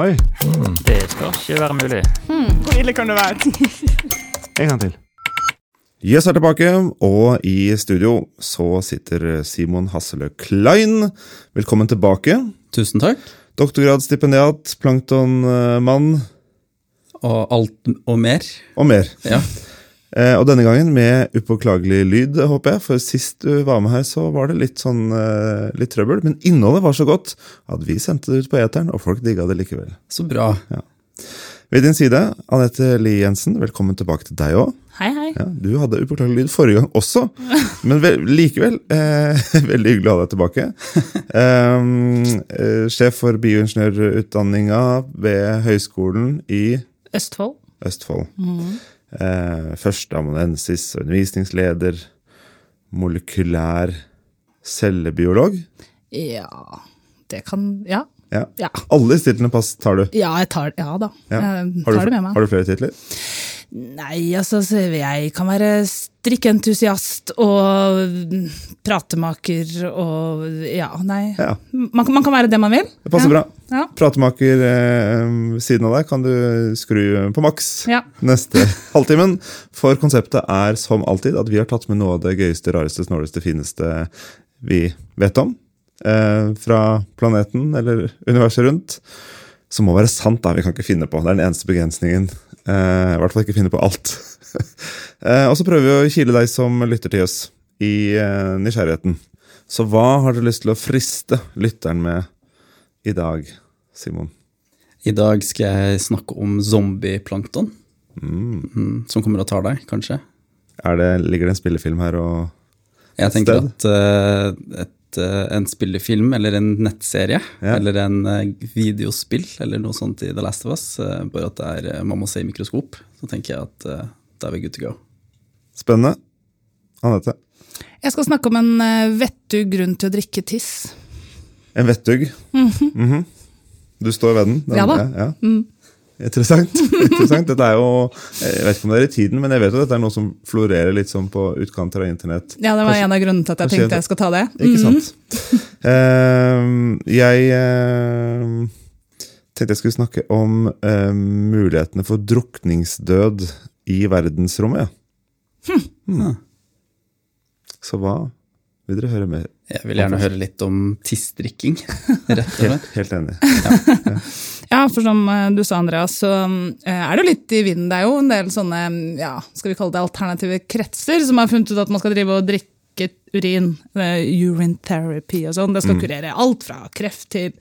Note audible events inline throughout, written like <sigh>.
Oi, Det skal ikke være mulig. Hvor ille kan det være? en gang til. Yes er tilbake, og i studio så sitter Simon Hasselø Klein. Velkommen tilbake. Tusen takk. Doktorgradsstipendiat, planktonmann Og alt og mer. og mer. Ja. Eh, og denne gangen med upåklagelig lyd, håper jeg. For sist du var med her, så var det litt sånn eh, litt trøbbel. Men innholdet var så godt at vi sendte det ut på eteren, og folk digga det likevel. Så bra. Ved din side, Anette Lie Jensen, velkommen tilbake til deg òg. Hei, hei. Ja, du hadde upåklagelig lyd forrige gang også, <laughs> men ve likevel eh, <laughs> veldig hyggelig å ha deg tilbake. Um, eh, sjef for bioingeniørutdanninga ved Høgskolen i Østfold. Østfold. Eh, Førsteamanuensis og undervisningsleder. Molekylær cellebiolog. Ja Det kan Ja. Ja. Ja, Alle titlene pass tar du. ja jeg tar Ja da. Ja. Jeg tar du det med meg. har du flere titler? Nei, altså, jeg kan være strikkeentusiast og pratemaker og Ja, nei. Ja, Man, man kan være det man vil. det passer ja. bra. Ja. Pratemaker eh, siden av deg kan du skru på maks. ja. neste <laughs> halvtimen. For konseptet er som alltid at vi har tatt med noe av det gøyeste, rareste, snåleste, fineste vi vet om. Eh, fra planeten eller universet rundt. Som må være sant, da. Vi kan ikke finne på. Det er den eneste begrensningen. Eh, I hvert fall ikke finne på alt. <laughs> eh, og så prøver vi å kile deg som lytter til oss i eh, nysgjerrigheten. Så hva har du lyst til å friste lytteren med i dag, Simon? I dag skal jeg snakke om zombieplankton. Mm, som kommer og tar deg, kanskje. Er det, ligger det en spillefilm her og Jeg tenker Sted? at uh, et, uh, en spillefilm eller en nettserie Ja. eller en uh, videospill eller noe sånt i The Last of Us, bare at det er, man må se i mikroskop, så tenker jeg at uh, da er vi good to go. Spennende. Anette? Jeg skal snakke om en vettug grunn til å drikke tiss. En vettug. Mhm. Du står ved den? den Ja da. Ja, Mm. Interessant. <laughs> Interessant. Dette er jo, Jeg vet ikke om det er i tiden, men jeg vet jo at dette er noe som florerer litt sånn på utkanter av internett. Ja, det var Kanskje- en av grunnene til at jeg tenkte jeg skal ta det. Ikke Mhm. sant? Uh, jeg uh, tenkte jeg skulle snakke om uh, mulighetene for drukningsdød i verdensrommet. Hm. Hmm. Så hva vil dere høre mer? Jeg vil gjerne høre litt om tissdrikking, <laughs> rett og slett. Helt, helt enig. Ja, for som eh, du sa, Andreas, så eh, er det jo litt i vinden. Det er jo en del sånne, ja, skal vi kalle det alternative kretser, som har funnet ut at man skal drive og drikke urin. eh, urine therapy og sånn. Det skal kurere alt fra kreft til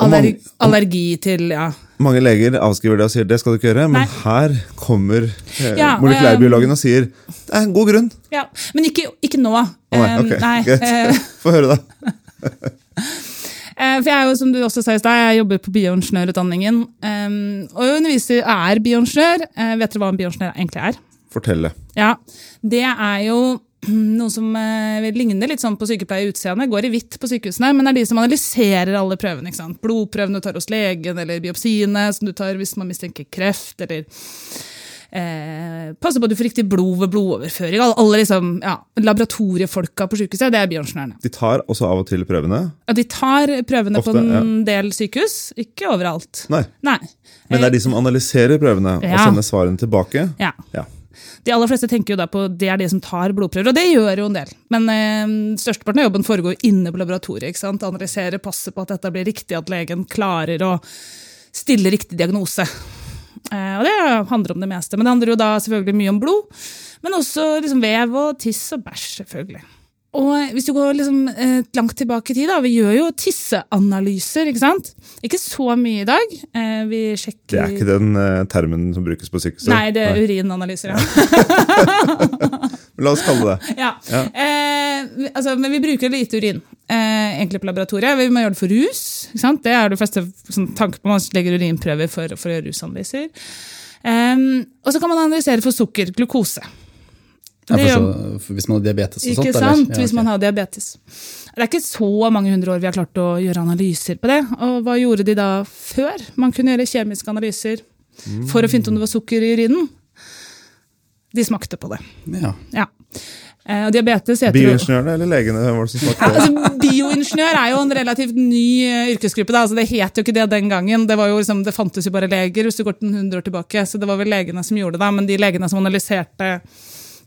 Og mange- allergi til ja. Mange leger avskriver det og sier det skal du ikke gjøre, men Nei. her kommer eh, Ja, og, molekylærbiologen og sier det er en god grunn. ja. Men ikke, ikke nå. Oh, nei, okay. ok, nei, greit. eh, <laughs> Få høre, da. <laughs> Eh, For jeg er jo, som du også sa i sted, jeg jobber på bioingeniørutdanningen. Og jeg underviser er bioingeniør. Eh, vet dere hva en bioingeniør egentlig er? Fortell det. Ja, Det er jo <clears throat> noe som eh, ligner litt sånn på sykepleier i utseende. Går i hvitt på sykehusene, men er de som analyserer alle prøvene. ikke sant? Blodprøvene du tar hos legen, eller biopsiene som du tar hvis man mistenker kreft, eller eh, Passer på at du får riktig blod ved blodoverføring. Alle, alle liksom, ja, Laboratoriefolka på sykehuset, det er bioingeniørene. De tar også av og til prøvene. Ja, de tar prøvene Ofte, på en del sykehus, ikke overalt. Nei, Nei. men det er de som analyserer prøvene og sender svarene tilbake. Ja. Ja. De aller fleste tenker jo da på det er de som tar blodprøver, og det gjør jo en del. Men eh, størsteparten av jobben foregår inne på laboratoriet. ikke sant? Analysere, passe på at dette blir riktig, at legen klarer å stille riktig diagnose. Eh, og det handler om det meste. Men det handler jo da selvfølgelig mye om blod, men også liksom vev og tiss og bæsj, selvfølgelig. Og hvis du går liksom eh, langt tilbake i tid, da, vi gjør jo tisseanalyser, ikke sant? Ikke så mye i dag. Eh, vi sjekker Det er ikke den eh, termen som brukes på sykehuset. Nei, det er urinanalyser, ja. <laughs> La oss kalle det. Ja. Eh, altså, men vi bruker lite urin eh, egentlig på laboratoriet. Vi må gjøre det for rus. Ikke sant? Det er det fleste sånn, tanker på. Man legger urinprøver for, for å gjøre rusanalyser. Eh, og så kan man analysere for sukker, glukose. Ja, for så, for hvis man har diabetes og Ikke sånt, sant? eller? Ja, Hvis ok. man har diabetes. Det er ikke så mange hundre år vi har klart å gjøre analyser på det. Og hva gjorde de da før? Man kunne gjøre kjemiske analyser for å finne ut om det var sukker i urinen. De smakte på det. Ja. Ja. Eh, og diabetes heter Bioingeniørene eller legene? Var det som ja, smakte? <laughs> altså, Bioingeniør er jo en relativt ny eh, yrkesgruppe. Da. Altså, det het jo ikke det den gangen. Det, var jo liksom, det fantes jo bare leger hvis du går til 100 år tilbake. Så det var vel legene som gjorde det. da. Men de legene som analyserte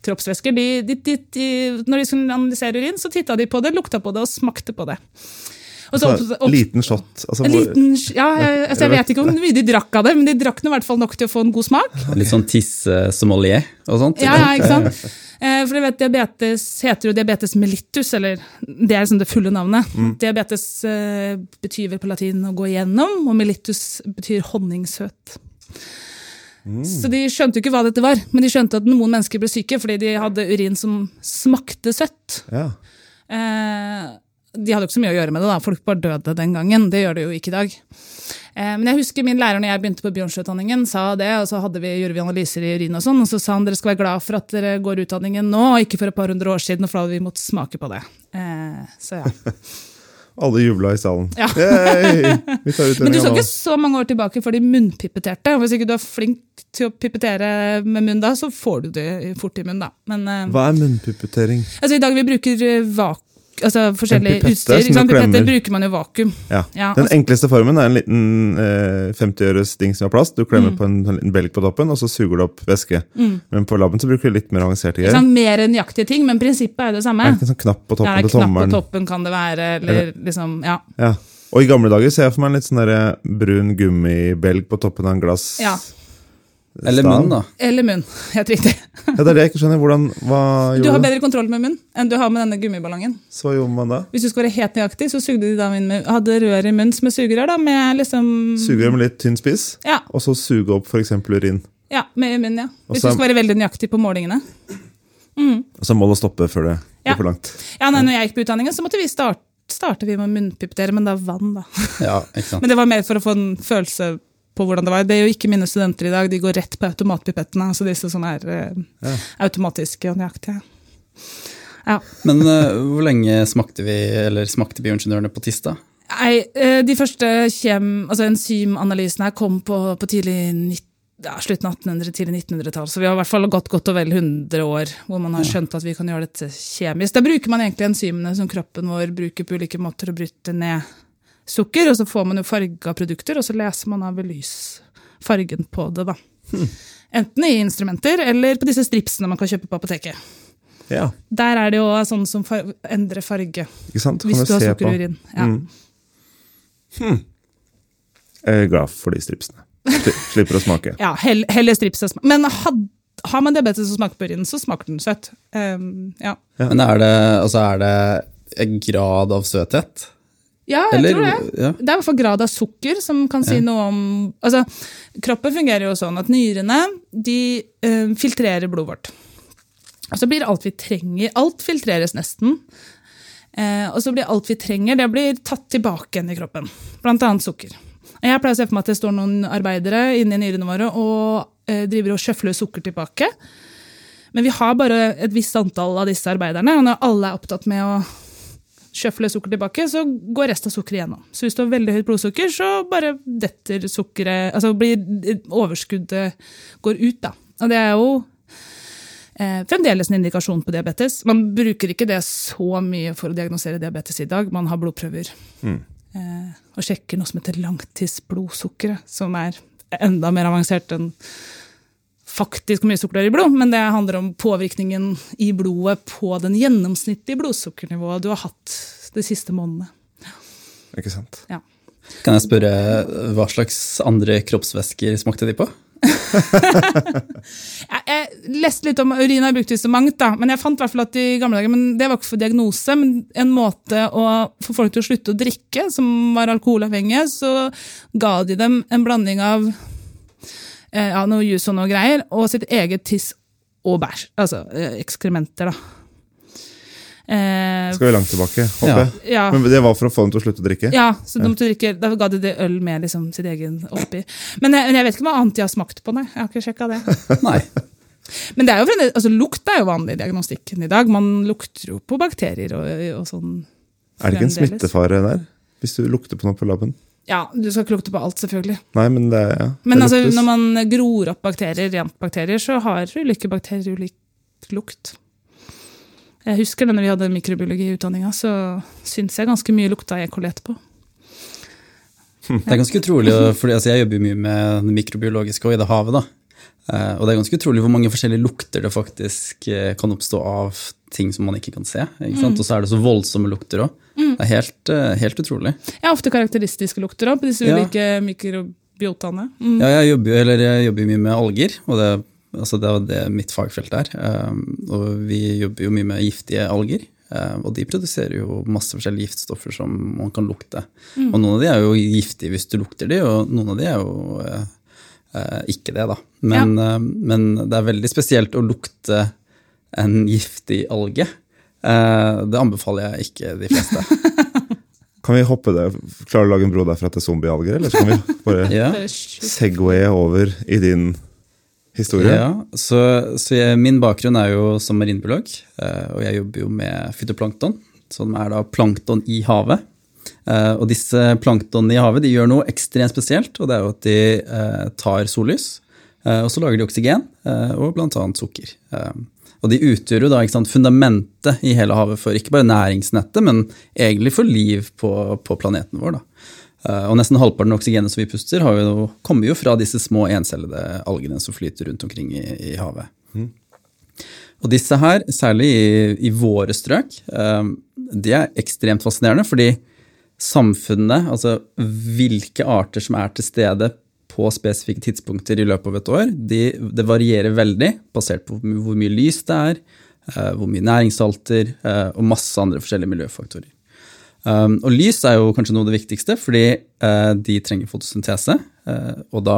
kroppsvæsker, de, de, de, de, når de skulle analysere urin, så titta de på det, lukta på det og smakte på det. Og så Altså, opp- liten shot. Altså, en liten, ja, altså, jeg vet ikke hvor mye de drakk av det, men de drakk noe, i hvert fall nok til å få en god smak. Litt sånn tisse-sommelier og sånt. Ja, ja, ikke sant? Eh, For du vet, Diabetes heter jo diabetes mellitus, eller det er liksom det fulle navnet. Diabetes eh, betyr vel på latin å gå igjennom, og mellitus betyr honningsøt. Så de skjønte jo ikke hva dette var, men de skjønte at noen mennesker ble syke fordi de hadde urin som smakte søtt. Ja. Eh, de hadde jo ikke så mye å gjøre med det, da. folk bare døde den gangen. Det gjør det jo ikke i dag. Eh, men jeg husker min lærer når jeg begynte på Bjørnsjøutdanningen, sa det, og så hadde vi, gjorde vi analyser i urin og sånn, og så sa han dere skal være glad for at dere går utdanningen nå, og ikke for et par hundre år siden, for da hadde vi måttet smake på det. Eh, så ja. <laughs> Alle jubla i salen. Ja. Yay! Vi tar <laughs> Men du så skal ikke så mange år tilbake før de munnpipeterte. Hvis ikke du er flink til å pipetere med munn da, så får du det fort i munnen, da. Men eh, Hva er munnpipetering? altså, i dag vi bruker eh, vak altså, forskjellig utstyr. Ikke sant? Pipetter bruker man jo vakuum. Ja. Ja, Den altså- enkleste formen er en liten eh, 50-øres ding som har plast. Du klemmer Mm. på en, en liten belg på toppen, og så suger du opp væske. Men på laben så bruker du litt mer avanserte greier. Sånn, Mer nøyaktige ting, men prinsippet er jo det samme. Er det ikke en sånn knapp på Ja, toppen det er til knapp på toppen kan det være, eller liksom, ja. Ja. Og i gamle dager ser jeg for meg en litt sånn brun gummibelg på toppen av en glass. ja. Eller munn, da. Eller munn. Helt riktig. Ja, det er det jeg ikke skjønner. Hvordan, hva Du har bedre kontroll med munn enn du har med denne gummiballongen. Så gjorde man da? Hvis du skal være helt nøyaktig, så sugde de da inn med, hadde rør i munnen som er sugerør, da, med liksom Sugerør med litt tynn spiss, Ja, og så suge opp f.eks. urin. ja med munn, ja. Hvis Også, du skal være veldig nøyaktig på målingene. Og så må du stoppe før det Ja. går for langt. Ja, nei, når jeg gikk på utdanningen, så måtte vi starte, starte vi med å munnpipettere, men da vann, da. Ja, ikke sant. <laughs> Men det var mer for å få en følelse på hvordan det var. Det er jo ikke mine studenter i dag, de går rett på automatpipettene, altså disse som er eh, automatiske og nøyaktige. Ja. Men uh, hvor lenge smakte vi, eller smakte bioingeniørene på Tista? Nei, eh, de første kjem, altså enzymanalysene her kom på, på tidlig ja, slutten av 1800- tidlig 1900-tall, så vi har i hvert fall gått godt og vel 100 år hvor man har skjønt at vi kan gjøre dette kjemisk. Da bruker man egentlig enzymene som kroppen vår bruker på ulike måter å bryte ned sukker, og så får man jo farga produkter, og så leser man av lysfargen fargen på det, da. Enten i instrumenter eller på disse stripsene man kan kjøpe på apoteket. Ja, Der er det jo sånn som far endrer farge ikke sant? Kan hvis du har sukkerurin. Ja. Mm. Jeg er glad for de stripsene. <laughs> Slipper å smake. Ja, hell, heller strips og smak. Men had, har man diabetes og smaker på urinen, så smaker den søt. Um, ja. Ja. Men er det, altså er det en grad av søthet? Ja, jeg Eller- tror det. ja. Det er i hvert fall grad av sukker som kan si noe om altså, Kroppen fungerer jo sånn at nyrene de eh, filtrerer blodet vårt. Og så blir alt vi trenger Alt filtreres nesten. Eh, og så blir alt vi trenger, det blir tatt tilbake igjen i kroppen. Blant annet sukker. Jeg pleier å se for meg at det står noen arbeidere inni nyrene våre og eh, driver og sjøfler sukker tilbake. Men vi har bare et visst antall av disse arbeiderne, og når alle er opptatt med å sjøfle sukker tilbake, så går resten av sukkeret igjennom. Så hvis du har veldig høyt blodsukker, så bare detter sukkeret Altså blir overskuddet går ut, da. Og det er jo eh, fremdeles en indikasjon på diabetes. Man bruker ikke det så mye for å diagnosere diabetes i dag. Man har blodprøver eh, og sjekker noe som heter langtidsblodsukkeret, som er enda mer avansert enn faktisk hvor mye sukker det er i blod, men det handler om påvirkningen i blodet på den gjennomsnittlige blodsukkernivået du har hatt de siste månedene. Ikke sant? Ja. Kan jeg spørre hva slags andre kroppsvæsker smakte de på? <laughs> Jeg, jeg leste litt om urin, har jeg brukt så mangt, da, men jeg fant hvert fall at i gamle dager, men det var ikke for diagnose, men en måte å få folk til å slutte å drikke, som var alkoholavhengige, så ga de dem en blanding av eh, ja, noe juice og noe greier, og sitt eget tiss og bæsj. Altså eh, ekskrementer, da. Eh, Skal vi langt tilbake? håper Ja. jeg. ja. Men det var for å få dem til å slutte å drikke? Ja, så de måtte drikke, da ga de det øl med liksom sitt egen oppi. Men jeg, men jeg vet ikke hva annet de har smakt på, nei. Jeg har ikke sjekka det. <laughs> Nei. Men det er jo fremdeles, altså, lukt er jo vanlig i diagnostikken i dag. Man lukter jo på bakterier og, og sånn. Er det ikke en smittefare der? Hvis du lukter på noe på laben? Ja, du skal ikke lukte på alt, selvfølgelig. Nei, men det, ja, Men det altså, luktes. når man gror opp bakterier, rent bakterier, så har ulike bakterier ulik lukt. Jeg husker det når vi hadde mikrobiologi i utdanninga, så syns jeg ganske mye lukta E. coli etterpå. Det er ganske utrolig, for altså, jeg jobber mye med det mikrobiologiske og i det havet. da. Eh, og det er ganske utrolig hvor mange forskjellige lukter det faktisk uh, kan oppstå av ting som man ikke kan se. ikke sant? Og så er det så voldsomme lukter òg. Det er helt, uh, helt utrolig. Har ofte karakteristiske lukter òg, på disse Ja. ulike mikrobiotaene. Mm. Ja, jeg jobber eller jeg jobber jo mye med alger, og det, altså det er det mitt fagfelt er. Um, og vi jobber jo mye med giftige alger, uh, og de produserer jo masse forskjellige giftstoffer som man kan lukte. Og noen av de er jo giftige hvis du lukter de, og noen av de er jo uh, uh, ikke det, da. Men, uh, men det er veldig spesielt å lukte en giftig alge. Uh, det anbefaler jeg ikke de fleste. <laughs> Kan vi hoppe det? Klarer du å lage en bro derfra til zombiealger, eller så kan vi bare <laughs> Ja. Segwaye over i din historie? Ja, så, så jeg, Min bakgrunn er jo som marinbiolog, eh, og jeg jobber jo med fytoplankton, som er da plankton i havet. Eh, Og disse planktonene i havet de gjør noe ekstremt spesielt, og det er jo at de eh, tar sollys, eh, og så lager de oksygen, og bl.a. sukker. Og de utgjør jo da sant, fundamentet i hele havet for ikke bare næringsnettet, men egentlig for liv på, på planeten vår. da. Og nesten halvparten av oksygenet som vi puster, har jo, kommer jo fra disse små encellede algene som flyter rundt omkring i, i havet. Og disse her, særlig i, i våre strøk, de er ekstremt fascinerende, fordi samfunnet, altså hvilke arter som er til stede på spesifikke tidspunkter i løpet av et år, de, det varierer veldig, basert på hvor mye lys det er, eh, hvor mye næringssalter eh, og masse andre forskjellige miljøfaktorer. Um, og lys er jo kanskje noe av det viktigste, fordi eh, de trenger fotosyntese. og da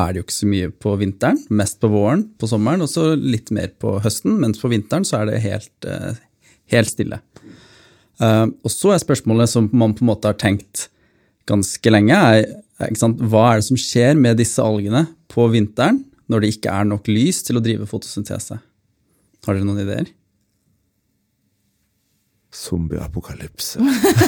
er det jo ikke så mye på vinteren, mest på våren, på sommeren, og så litt mer på høsten. Mens på vinteren så er det helt, helt stille. Eh, og så er spørsmålet som man på en måte har tenkt ganske lenge, er ikke sant, hva er det som skjer med disse algene på vinteren når det ikke er nok lys til å drive fotosyntese? Har dere noen ideer? Zombieapokalypse.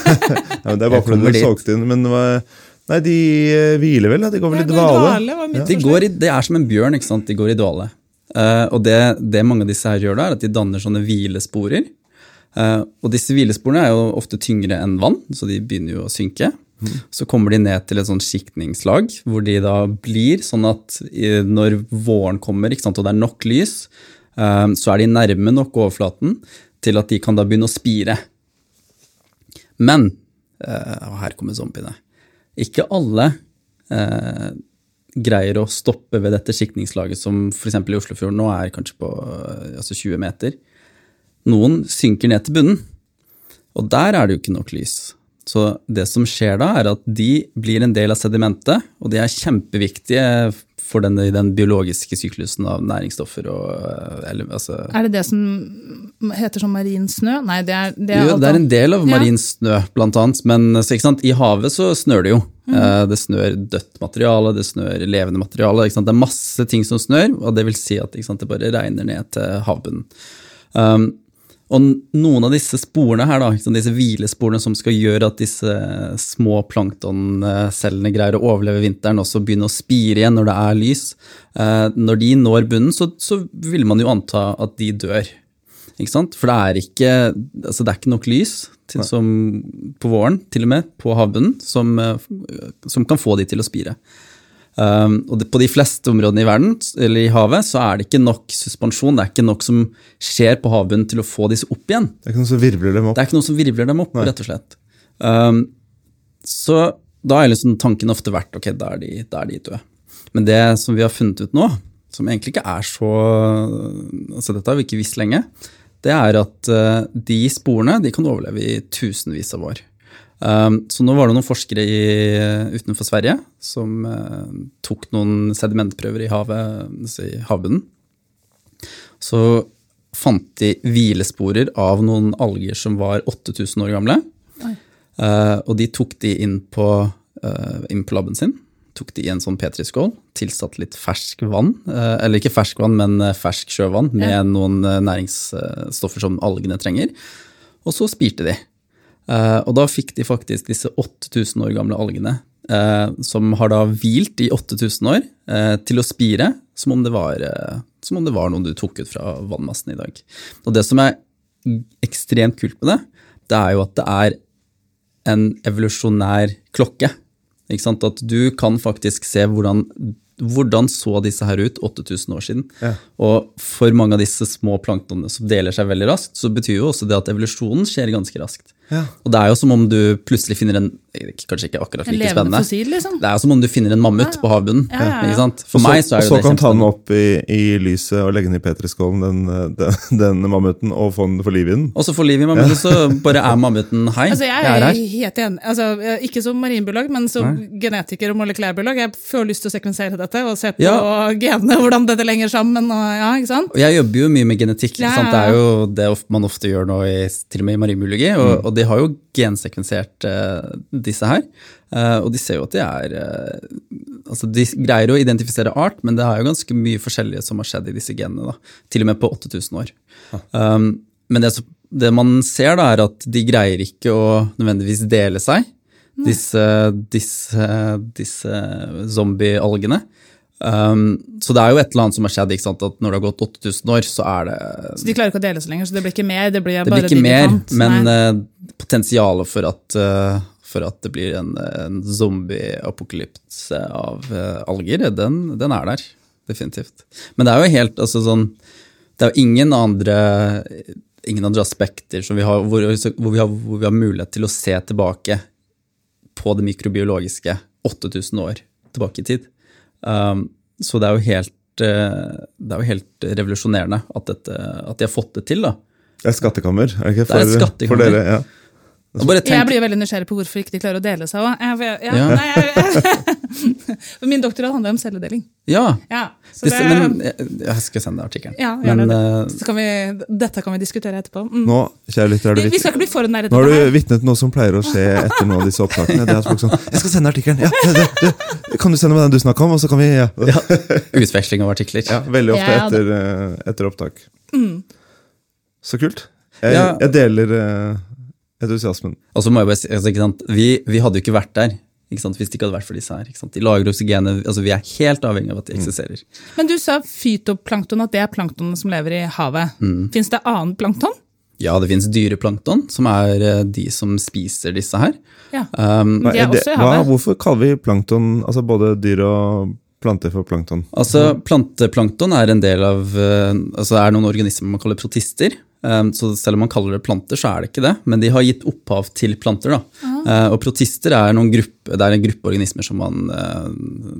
<laughs> ja, det er bare fordi du solgte inn, men hva- Nei, de eh, hviler vel? De går vel i dvale? dvale De i, det er som en bjørn, ikke sant? De går i dvale. Uh, og det, det mange av disse her gjør da, er at de danner sånne hvilesporer. Eh, og disse hvilesporene er jo ofte tyngre enn vann, så de begynner jo å synke. Så kommer de ned til et sånn skiktningslag, hvor de da blir sånn at når våren kommer, sant, og det er nok lys, eh, så er de nærme nok overflaten til at de kan da begynne å spire. Men, eh, og her kommer zombiene, ikke alle greier å stoppe ved dette skiktningslaget, som f.eks. i Oslofjorden nå er kanskje på altså 20 meter. Noen synker ned til bunnen, og der er det jo ikke nok lys. Så det som skjer da, er at de blir en del av sedimentet, og de er kjempeviktige for den, den biologiske syklusen av næringsstoffer og eh, eller, altså, Er det det som heter sånn marin snø? Nei, det er, det er jo, det er en del av Ja. snø, blant annet. Men i havet så snør det jo. Mm. Eh, Det snør dødt materiale, det snør levende materiale. Det er masse ting som snør, og det vil si at sant, det bare regner ned til havbunnen. Um, og noen av disse sporene her, da, disse hvilesporene som skal gjøre at disse små planktoncellene greier å overleve vinteren og så begynne å spire igjen når det er lys, eh, når de når bunnen, så, så vil man jo anta at de dør. For det er ikke, altså det er ikke nok lys til, som, på våren, til og med, på havbunnen, som, eh, som kan få de til å spire. Um, og på de fleste områdene i verden, eller i havet, så er det ikke nok suspensjon, det er ikke nok som skjer på havbunnen til å få disse opp igjen. Det er ikke noe som virvler dem opp. Det er ikke noe som virvler dem opp, rett og slett. Um, så da er liksom tanken ofte vært ok, da er, de, da er de døde. Men det som vi har funnet ut nå, som egentlig ikke er så altså Dette har vi ikke visst lenge. Det er at uh, de sporene de kan overleve i tusenvis av år. Um, så nå var det noen forskere i, utenfor Sverige som uh, tok noen sedimentprøver i, havet, altså i havbunnen. Så fant de hvilesporer av noen alger som var 8000 år gamle. Eh, og de tok de inn på, eh, inn på labben sin. Tok de i en sånn petriskål, tilsatt litt fersk vann. eh, eller ikke fersk vann, men eh, fersk sjøvann med noen eh, næringsstoffer som algene trenger. Og så spirte de. Eh, og da fikk de faktisk disse 8000 år gamle algene eh, som har da hvilt i 8000 år, eh, til å spire som om, det var, som om det var noe du tok ut fra vannmassen i dag. Og det som er ekstremt kult med det, det er jo at det er en evolusjonær klokke. Ikke sant? At du kan faktisk se hvordan, hvordan så disse her ut 8000 år siden. Ja. Og for mange av disse små planktonene som deler seg veldig raskt, så betyr jo også det at evolusjonen skjer ganske raskt. Ja. Og det er jo som om du plutselig finner en Kanskje ikke akkurat like spennende. fossil, liksom. Det er jo som om du finner en mammut på havbunnen. Ja, ja, ja. Ikke sant? For Og så, meg så er og så det kan ta den opp i, i lyset og legge den i petriskålen, den, den, <laughs> den mammuten, og få den for liv i den. Og så får liv i mammuten, så bare er mammuten hei, Altså, jeg jeg er er her. helt enig. Altså, ikke som marinbiolog, men som genetiker og molekylærbiolog. Jeg får lyst til å sekvensere dette og se på Ja. <laughs> genene, hvordan dette lenger sammen. Og, ja, ikke sant? Og jeg jobber jo mye med genetikk. Ikke sant? Det er jo det man ofte gjør nå, i, til og med i marinbiologi. Og, og de har jo gensekvensert eh, disse her. Eh, og de ser jo at de er eh, Altså, de greier å identifisere art, men det er jo ganske mye forskjellige som har skjedd i disse genene. da. Til og med på 8000 år. Um, men det, det man ser, da, er at de greier ikke å nødvendigvis dele seg, disse, disse, disse zombiealgene. Um, så det er jo et eller annet som har skjedd. ikke sant? At når det har gått 8000 år, så er det Så de klarer ikke å dele så lenger, så det blir ikke mer. Det blir, Det blir ikke mer, men eh, potensialet for at, uh, for at det blir en, en zombie-apokalypse av uh, alger, den, den er der. Definitivt. Men det er jo helt altså sånn Det er jo ingen andre, ingen andre aspekter som vi har, hvor, hvor, vi har, hvor vi har mulighet til å se tilbake på det mikrobiologiske 8000 år tilbake i tid. Um, så det er jo helt eh, det er jo helt revolusjonerende at, dette, at de har fått det til. da. Det er skattekammer, er det ikke? Det er skattekammer. for dere, ja. Bare Jeg blir veldig nysgjerrig på hvorfor ikke de klarer å dele seg òg. Ja, Ja. <laughs> Min doktorgrad handler om celledeling. ja, Ja, så disse, det, men jeg, jeg skal sende artikkelen. ja, men, det. eh, kan vi, dette kan vi diskutere etterpå. Mm. Nå, kjære lytter, er Vi, vi skal ikke bli for nære Nå har du vitnet noe som pleier å skje etter noen av disse opptakene. Det er folk sånn, jeg skal sende artikkelen! Ja, det, kan du sende meg den du snakka om, og så kan vi ja. ja, utveksling av artikler. Ja, veldig ofte Ja, etter, eh, etter opptak. Så kult. Jeg, Ja. jeg deler eh, entusiasmen. Og så må jeg bare si, altså, ikke sant? Vi, vi hadde jo ikke vært der ikke sant? hvis det ikke hadde vært for disse her. Ikke sant? De lager oksygenet, altså Vi er helt avhengig av at de eksisterer. Men du sa fytoplankton, at det er planktonene som lever i havet. Mm. Fins det annen plankton? Ja, det finnes dyreplankton, som er eh, de som spiser disse her. Ja. Um, De er det, også i hva, hvorfor kaller vi plankton, altså både dyr og planter for plankton? Altså, Planteplankton er en del av eh, altså er noen organismer man kaller protister. Um, så selv om man kaller det planter, så er det ikke det. Men de har gitt opphav til planter. da. Eh, og protister er, noen gruppe, det er en gruppe organismer som man uh,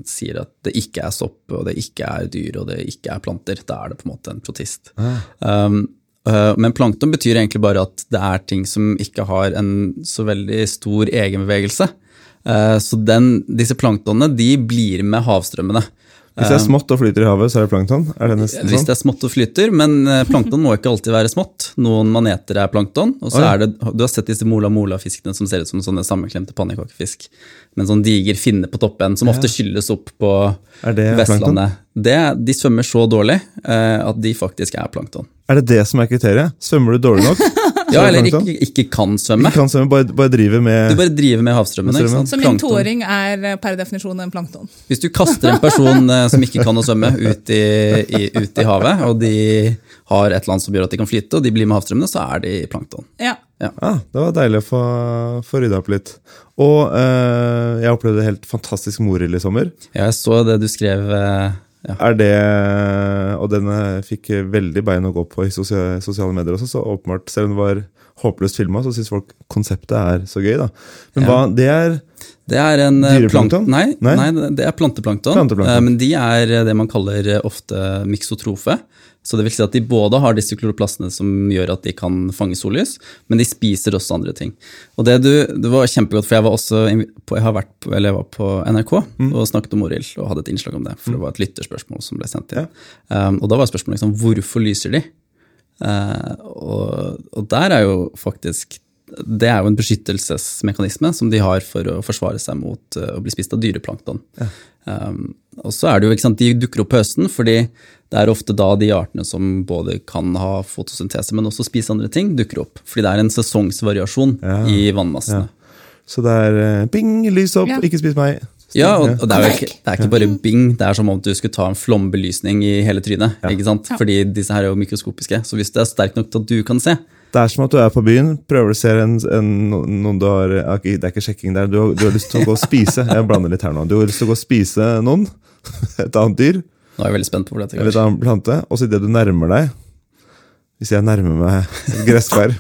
sier at det ikke er sopp, og det ikke er dyr, og det ikke er planter. Da er det på en måte en protist. Um, eh, men plankton betyr egentlig bare at det er ting som ikke har en så veldig stor egenbevegelse. Eh, så den, disse planktonene de blir med havstrømmene. Hvis det er smått og flyter i havet, så er det plankton? Er det nesten Hvis sånn? det er smått og flyter, men eh, plankton må ikke alltid være smått. Noen maneter er plankton, og så Oi. er det, du har sett disse mola-mola-fiskene som ser ut som sånne sammenklemte pannekakefisk. Med en sånn diger finne på toppen, som ofte skylles opp på det Vestlandet. Det, de svømmer så dårlig eh, at de faktisk er plankton. Er det det som er kriteriet? Svømmer du dårlig nok? <laughs> Ja, er eller ikke, ikke kan svømme. Ikke kan svømme, bare, bare med... Du bare driver med havstrømmene. ikke sant? Så min tåring toåring er eh, per definisjon en plankton. Hvis du kaster en person eh, som ikke kan å svømme, ut i, i, ut i havet, og de har et eller annet som gjør at de kan flyte, og de blir med havstrømmene, så er de plankton. Ja. ah, Det var deilig å få, få rydda opp litt. Og eh, jeg opplevde helt fantastisk morild i sommer. Ja, Jeg så det du skrev eh, ja. Er det, Og den fikk veldig bein å gå på i sosiale, medier også, så åpenbart, selv om det var håpløst filma, så syns folk konseptet er så gøy, da. Men Ja. hva, det er Det er en eh, Dyreplankton? Plank, nei, Nei? nei, det er planteplankton. Planteplankton. Eh, Men de er eh, det man kaller ofte miksotrofe. Så det vil si at de både har disse kloroplastene som gjør at de kan fange sollys, men de spiser også andre ting. Og det, du, det var kjempegodt, for jeg var også på, jeg på, eller jeg var på NRK Mm. og snakket om Orild og hadde et innslag om det. For det var et lytterspørsmål som ble sendt inn. Um, og da var spørsmålet liksom, hvorfor lyser de? Uh, og, og der er jo faktisk Det er jo en beskyttelsesmekanisme som de har for å forsvare seg mot eh, å bli spist av dyreplankton. Um, og så er det jo, ikke sant, De dukker opp på høsten, fordi det er ofte da de artene som både kan ha fotosyntese, men også spise andre ting, dukker opp. Fordi det er en sesongsvariasjon Ja. i vannmassene. Så det er bing, lys opp, Ja. ikke spis meg. Ja, og, og det, er jo ikke, det er ikke bare bing, det er som om du skulle ta en flombelysning i hele trynet. ikke sant? Fordi disse her er jo mikroskopiske, så hvis det er sterk nok til at du kan se Det er som at du er på byen, prøver å se en, en, noen du har Det er ikke sjekking der. Du har, du har lyst til å gå og spise. Jeg blander litt her nå. Du har lyst til å gå og spise noen. <laughs> Et annet dyr Nå er jeg veldig spent på hvor dette eller et annet plante. Og så idet du nærmer deg Hvis jeg nærmer meg et gresskar,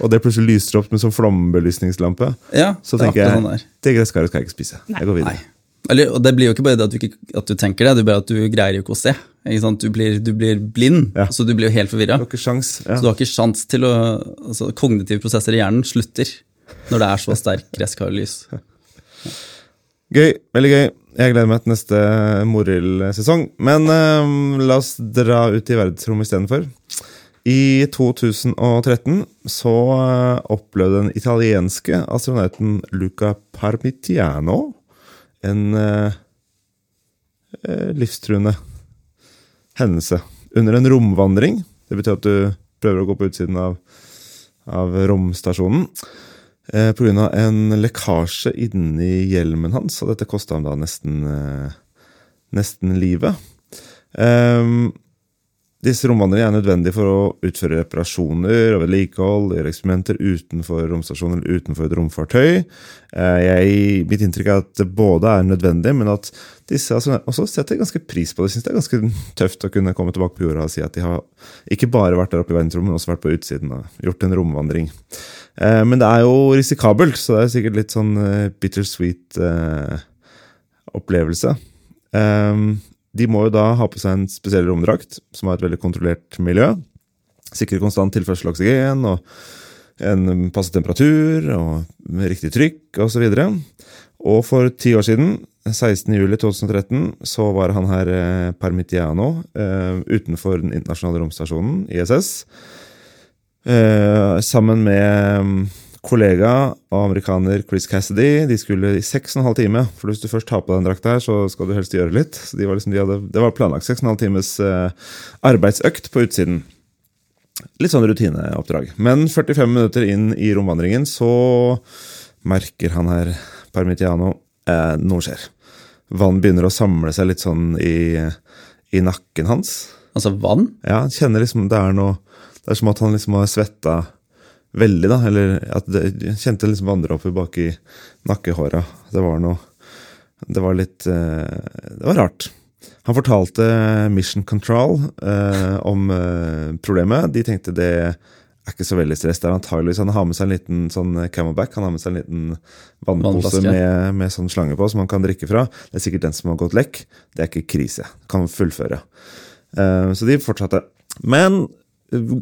og det plutselig lyser opp med sånn flombelysningslampe, Ja, så er tenker jeg sånn der. det gresskaret skal jeg ikke spise. Jeg går Nei. Eller, og det blir jo ikke bare det at du, ikke, at du tenker det, det bare at du greier jo ikke å se. Ikke? Du, blir, du blir blind, Ja. så du blir jo helt forvirra. Ja. Så du har ikke sjans til å altså, Kognitive prosesser i hjernen slutter når det er så sterk gresskarlys. Gøy. Veldig gøy. Jeg gleder meg til neste Morild-sesong. Men eh, la oss dra ut i verdensrommet istedenfor. I 2013 så eh, opplevde den italienske astronauten Luca Parmitiano en eh, eh, livstruende hendelse under en romvandring. Det betyr at du prøver å gå på utsiden av, av romstasjonen. Eh, av en lekkasje inni hjelmen hans, og dette kosta ham da nesten, eh, nesten livet. Ehm, disse romvandrerne er nødvendige for å utføre reparasjoner og vedlikehold, gjøre eksperimenter utenfor romstasjonen eller utenfor et romfartøy. Eh, jeg, mitt inntrykk er at det både er nødvendig, men at disse altså, også setter ganske pris på det. Jeg det er ganske tøft å kunne komme tilbake på jorda og si at de har ikke bare vært der oppe i verdensrommet, men også vært på utsiden og gjort en romvandring. Eh, men det er jo risikabelt, så det er sikkert litt sånn eh, bittersweet opplevelse. Um, de må jo da ha på seg en spesiell romdrakt, som har et veldig kontrollert miljø. Sikre konstant tilførsel av oksygen og en passe temperatur og riktig trykk osv. Og for ti år siden, 16.07.2013, så var han her eh, Parmitiano eh, utenfor den internasjonale romstasjonen, ISS. Eh, sammen med mm, kollega og amerikaner Chris Cassidy. De skulle i seks og en halv time. For hvis du først tar på deg den drakta, her, så skal du helst gjøre litt. Så de var liksom, de hadde, det var planlagt seks og en halv times eh, arbeidsøkt på utsiden. Litt sånn rutineoppdrag. Men 45 minutter inn i romvandringen så merker han her, Parmitiano, eh, noe skjer. Vann begynner å samle seg litt sånn i, i nakken hans. Altså vann? Ja, han kjenner liksom det er noe Det er som at han liksom har svetta veldig, da. Eller at det, jeg kjente liksom vandre oppover bak i nakkehåra. Det var noe Det var litt eh, Det var rart. Han fortalte Mission Control eh, om eh, problemet. De tenkte det er ikke så veldig stress. Det er antageligvis Han har med seg en liten sånn camelback. Han har med seg en liten vannpose med, med sånn slange på som han kan drikke fra. Det er sikkert den som har gått lekk. Det er ikke krise. Kan fullføre. Eh, Så de fortsatte. Men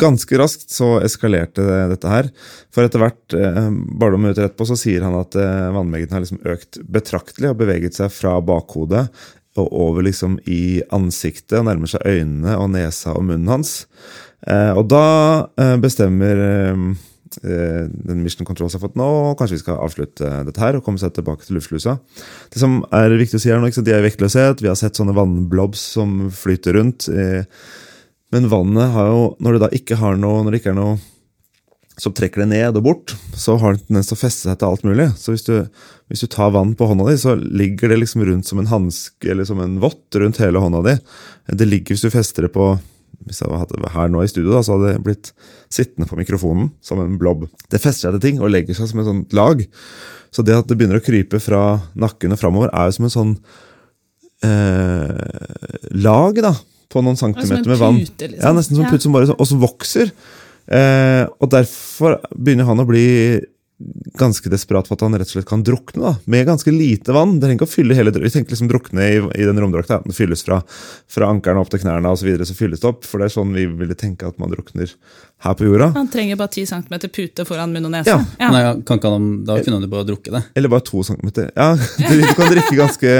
ganske raskt så eskalerte dette her. For etter hvert, eh, bare noen minutter etterpå, så sier han at eh, vannmengden har liksom økt betraktelig og beveget seg fra bakhodet og over liksom i ansiktet og nærmer seg øynene og nesa og munnen hans. Eh, Og da bestemmer den Mission Control har fått nå kanskje vi skal avslutte dette her og komme seg tilbake til luftslusa. Det som er viktig å si her nå, de er vektløshet. Vi har sett sånne vannblobs som flyter rundt. eh, Men vannet har jo, når det da ikke har noe, når det ikke er noe som trekker det ned og bort, så har det en tendens til å feste seg til alt mulig. Så hvis du, hvis du tar vann på hånda di, så ligger det liksom rundt som en hanske eller som en vott rundt hele hånda di. Det ligger hvis du fester det på hvis jeg hadde det her nå i studio, da, så hadde det blitt sittende på mikrofonen som en blob. Det fester seg til ting og legger seg som et sånt lag. Så det at det begynner å krype fra nakken og framover, er jo som en sånn eh, lag da, på noen centimeter med vann. pute, liksom. Ja, nesten som en pute som bare og som vokser. Eh, og derfor begynner han å bli ganske desperat for at han rett og slett kan drukne. da, Med ganske lite vann. Det trenger ikke å fylle hele, Vi tenker liksom drukne i, i den romdrakta. Den fylles fra, fra ankelen opp til knærne og så videre, så fylles det opp. For det er sånn vi ville tenke at man drukner her på jorda. Han trenger bare 10 cm pute foran munn og nese. Ja. Ja. Nei, kan ikke han, da kunne han jo bare drukke det. Eller bare to centimeter. Ja, du, du kan drikke ganske,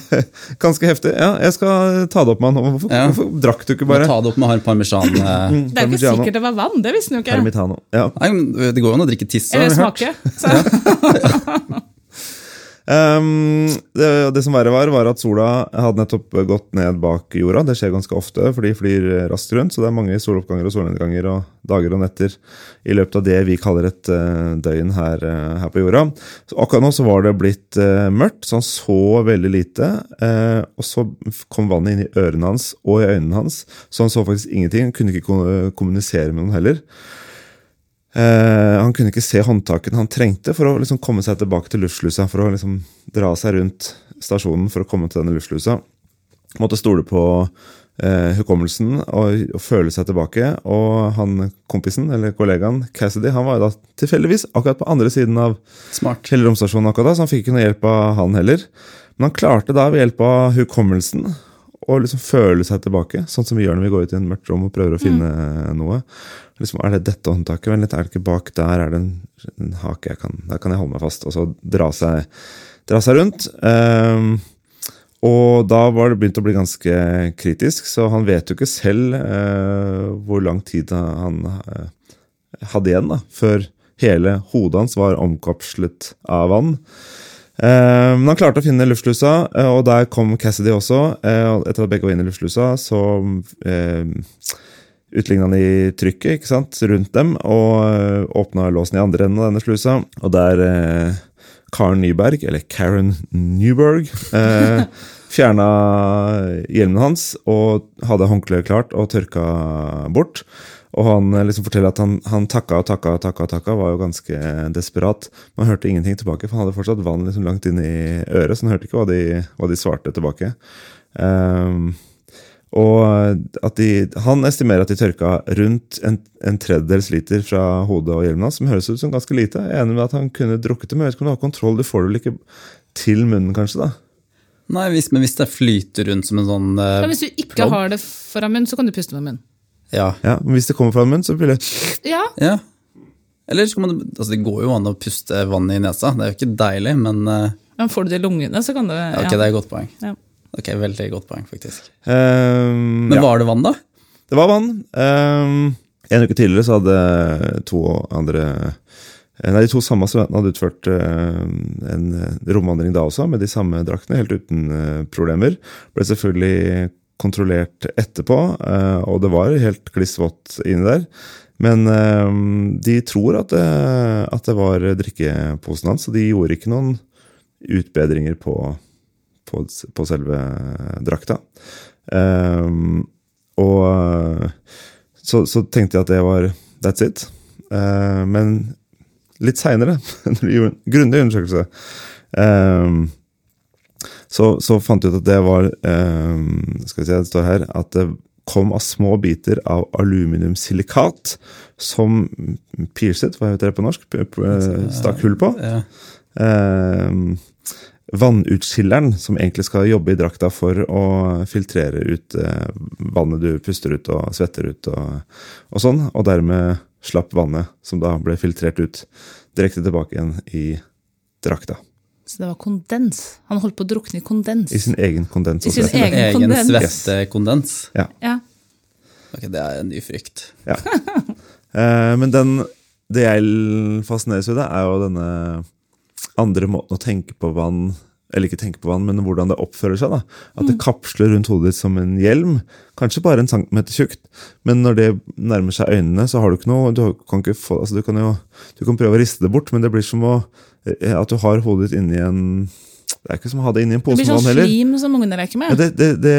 <laughs> ganske heftig. Ja, jeg skal ta det opp med han. Hvorfor, Ja. hvorfor drakk du ikke Bare bare ta det opp med han parmesan. eh. Det er ikke sikkert det var vann, det visste han jo ikke. Parmitano. Ja. Nei, det går jo an å drikke tiss. Eller smake. Så. Um, <laughs> det, det som verre var, var at sola hadde nettopp gått ned bak jorda. Det skjer ganske ofte, for de flyr raskt rundt. Så det er mange soloppganger og solnedganger og dager og netter i løpet av det vi kaller et uh, døgn her, uh, her, på jorda. Så akkurat nå så var det blitt uh, mørkt, så han så veldig lite. og så kom vannet inn i ørene hans og i øynene hans, så han så faktisk ingenting. Han kunne ikke kommunisere med noen heller. Eh, han kunne ikke se håndtakene han trengte for å liksom komme seg tilbake til luftslusa. For å liksom dra seg rundt stasjonen for å komme til denne luftslusa. Måtte stole på eh, hukommelsen og, og, føle seg tilbake. Og han kompisen, eller kollegaen Cassidy, han var jo da tilfeldigvis akkurat på andre siden av Smart. hele romstasjonen, akkurat da, så han fikk ikke noe hjelp av han heller. Men han klarte da ved hjelp av hukommelsen å liksom føle seg tilbake, sånn som vi gjør når vi går ut i en mørkt rom og prøver å finne mm. noe. Liksom, er det dette håndtaket? Litt, er det ikke bak der? Er det en, en hake? Jeg kan, der kan jeg holde meg fast. Og så dra seg, dra seg rundt. Um, og da var det begynt å bli ganske kritisk, så han vet jo ikke selv uh, hvor lang tid han uh, hadde igjen da, før hele hodet hans var omkapslet av vann. Uh, men han klarte å finne luftslusa, og der kom Cassidy også. etter at begge var inne i luftslusa, så utligna i trykket ikke sant, rundt dem, og eh, åpna låsen i andre enden av denne slusa. Og der eh, Karen Nyberg, eller Karen Newberg, eh, <laughs> fjerna hjelmen hans og hadde håndkleet klart og tørka bort. Og han liksom forteller at han, han takka og takka og takka, takka, var jo ganske desperat. Man hørte ingenting tilbake, for han hadde fortsatt vann liksom langt inn i øret, så han hørte ikke hva de, hva de svarte tilbake. Um, og at de, Han estimerer at de tørka rundt en, en tredjedels liter fra hodet og hjelmen hans, som høres ut som ganske lite. Jeg er enig med at han kunne drukket det, men jeg vet ikke om du har kontroll. Du får det vel ikke til munnen, kanskje? da? Nei, hvis, men hvis det flyter rundt som en sånn eh, ja, Hvis du ikke plopp. har det foran munnen, så kan du puste med munnen. Ja. ja. Men hvis det kommer fra en munn, så blir det Ja. ja. Eller så kan man, altså Det går jo an å puste vann i nesa. Det er jo ikke deilig, men uh, Men Får du det i lungene, så kan du ja. Ok, det er et godt poeng. Ja. Ok, Veldig godt poeng, faktisk. Um, Men var det vann, da? Det var vann. Um, en uke tidligere så hadde to andre eh, Nei, De to samme studentene hadde utført uh, en romvandring da også, med de samme draktene, helt uten problemer. Ble selvfølgelig kontrollert etterpå, uh, og det var helt kliss vått inni der. Men de tror at det, at det var drikkeposen hans, så de gjorde ikke noen utbedringer på på, på selve drakta. Um, og så, så, tenkte jeg at det var that's it. Men litt seinere, <laughs> grundig undersøkelse, så, så, fant jeg ut at det var eh, Skal vi se, det står her at det kom av små biter av aluminiumsilikat som piercet, hva heter det på norsk? Stakk hull på. Ja. Eh, vannutskilleren, som egentlig skal jobbe i drakta for å filtrere ut eh, vannet du puster ut og svetter ut, og, og, sånn, og dermed slapp vannet, som da ble filtrert ut, direkte tilbake igjen i drakta. Så det var kondens? Han holdt på å drukne i kondens? I sin egen kondens. I sin egen, egen svettekondens? Ja. ja. Ok, Det er en ny frykt. Ja. <laughs> eh, men den, det jeg fascineres ved, er jo denne andre måten å tenke på vann eller ikke tenke på vann, men hvordan det oppfører seg. da. At det mm. kapsler rundt hodet ditt som en hjelm. Kanskje bare en centimeter tjukt, men når det nærmer seg øynene, så har du ikke noe Du kan, ikke få, altså du kan jo du kan prøve å riste det bort, men det blir som å, eh, at du har hodet ditt inni en det er ikke som å ha det inni en pose med vann heller. Det blir sånn slim som ungene leker med. Ja, det, det, det,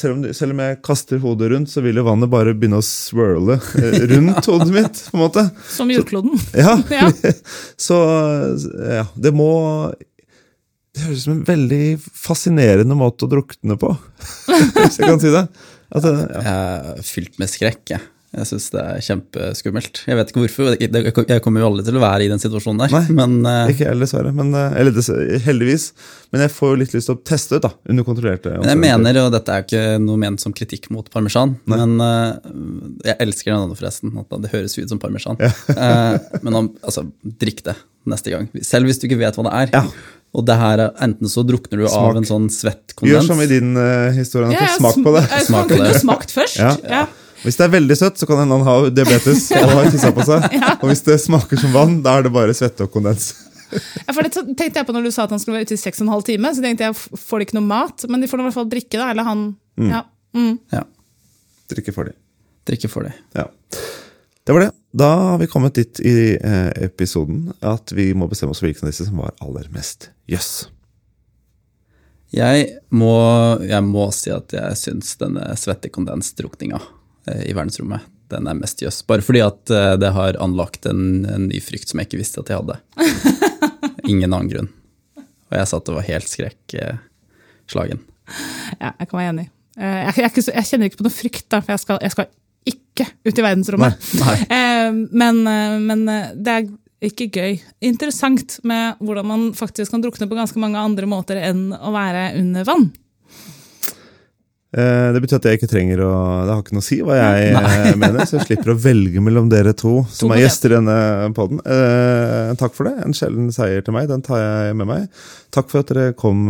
selv, om, selv, om, jeg kaster hodet rundt, så vil jo vannet bare begynne å swirle eh, <laughs> rundt hodet mitt. på en måte. Som jordkloden. Så, ja. <laughs> ja. <laughs> så ja, det må Det høres ut som en veldig fascinerende måte å drukne på, <laughs> hvis jeg kan si det. At, ja. Jeg er fylt med skrekk, jeg. Jeg syns det er kjempeskummelt. Jeg vet ikke hvorfor. Jeg kommer jo aldri til å være i den situasjonen der. Nei, men, uh, ikke jeg, dessverre. Men, uh, eller heldigvis. Men jeg får jo litt lyst til å teste ut, da. Under kontrollerte Men jeg mener, og dette er jo ikke noe ment som kritikk mot parmesan, Nei. men uh, jeg elsker den andre forresten. At det høres ut som parmesan. Ja. men om, altså, drikk det neste gang. Selv hvis du ikke vet hva det er. Ja. Og det her, enten så drukner du smak. av en sånn svettkondens Gjør som i din historie. Ja, smak på det. Smak på det. Smakt først. Ja. ja. Hvis det er veldig søtt, så kan hende han ha diabetes <laughs> og har tissa på seg. Og hvis det smaker som vann, da er det bare svette og kondens. Ja, for det tenkte jeg på når du sa at han skulle være ute i seks og en halv time. Så tenkte jeg, får de ikke noe mat? Men de får i hvert fall drikke, da. Eller han ja. Mm. Ja, Drikke for de. drikke for de. Ja. Det var det. Da har vi kommet dit i eh, episoden at vi må bestemme oss for hvilken av disse som var aller mest jøss. Jeg må, jeg må si at jeg syns denne svettekondensdrukninga eh, i verdensrommet den er mest jøss. Bare fordi at eh, det har anlagt en, en ny frykt som jeg ikke visste at jeg hadde. <laughs> Ingen annen grunn. Og jeg satt og var helt skrekkslagen. ja, jeg kan være enig. Eh, Jeg, jeg, jeg kjenner ikke på noe frykt, da, for jeg skal, jeg skal ikke ut i verdensrommet. Nei. Eh, men, eh, men eh, det er ikke gøy. Interessant med hvordan man faktisk kan drukne på ganske mange andre måter enn å være under vann. Eh, det betyr at jeg ikke trenger å Det har ikke noe å si hva jeg nei. mener, så jeg slipper å velge mellom dere to som er gjester i denne poden. Eh, takk for det. En sjelden seier til meg. Den tar jeg med meg. Takk for at dere kom,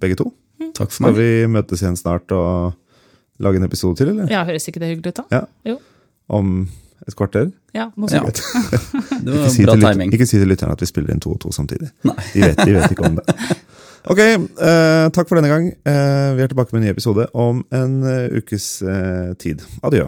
begge to. Takk for Skal meg. vi møtes igjen snart og lage en episode til, eller? Ja, Høres ikke det hyggelig ut, da? Ja. Jo. Om et kvarter? Ja, noe Ja. sånt. <laughs> Det var Ikke si, bra timing. ikke si til lytterne at vi spiller inn to og to samtidig. Nei. De vet, de vet ikke om det. <laughs> Ok, eh, takk for denne gang. Eh, vi er tilbake med en ny episode om en uh, ukes eh, tid. Adjø.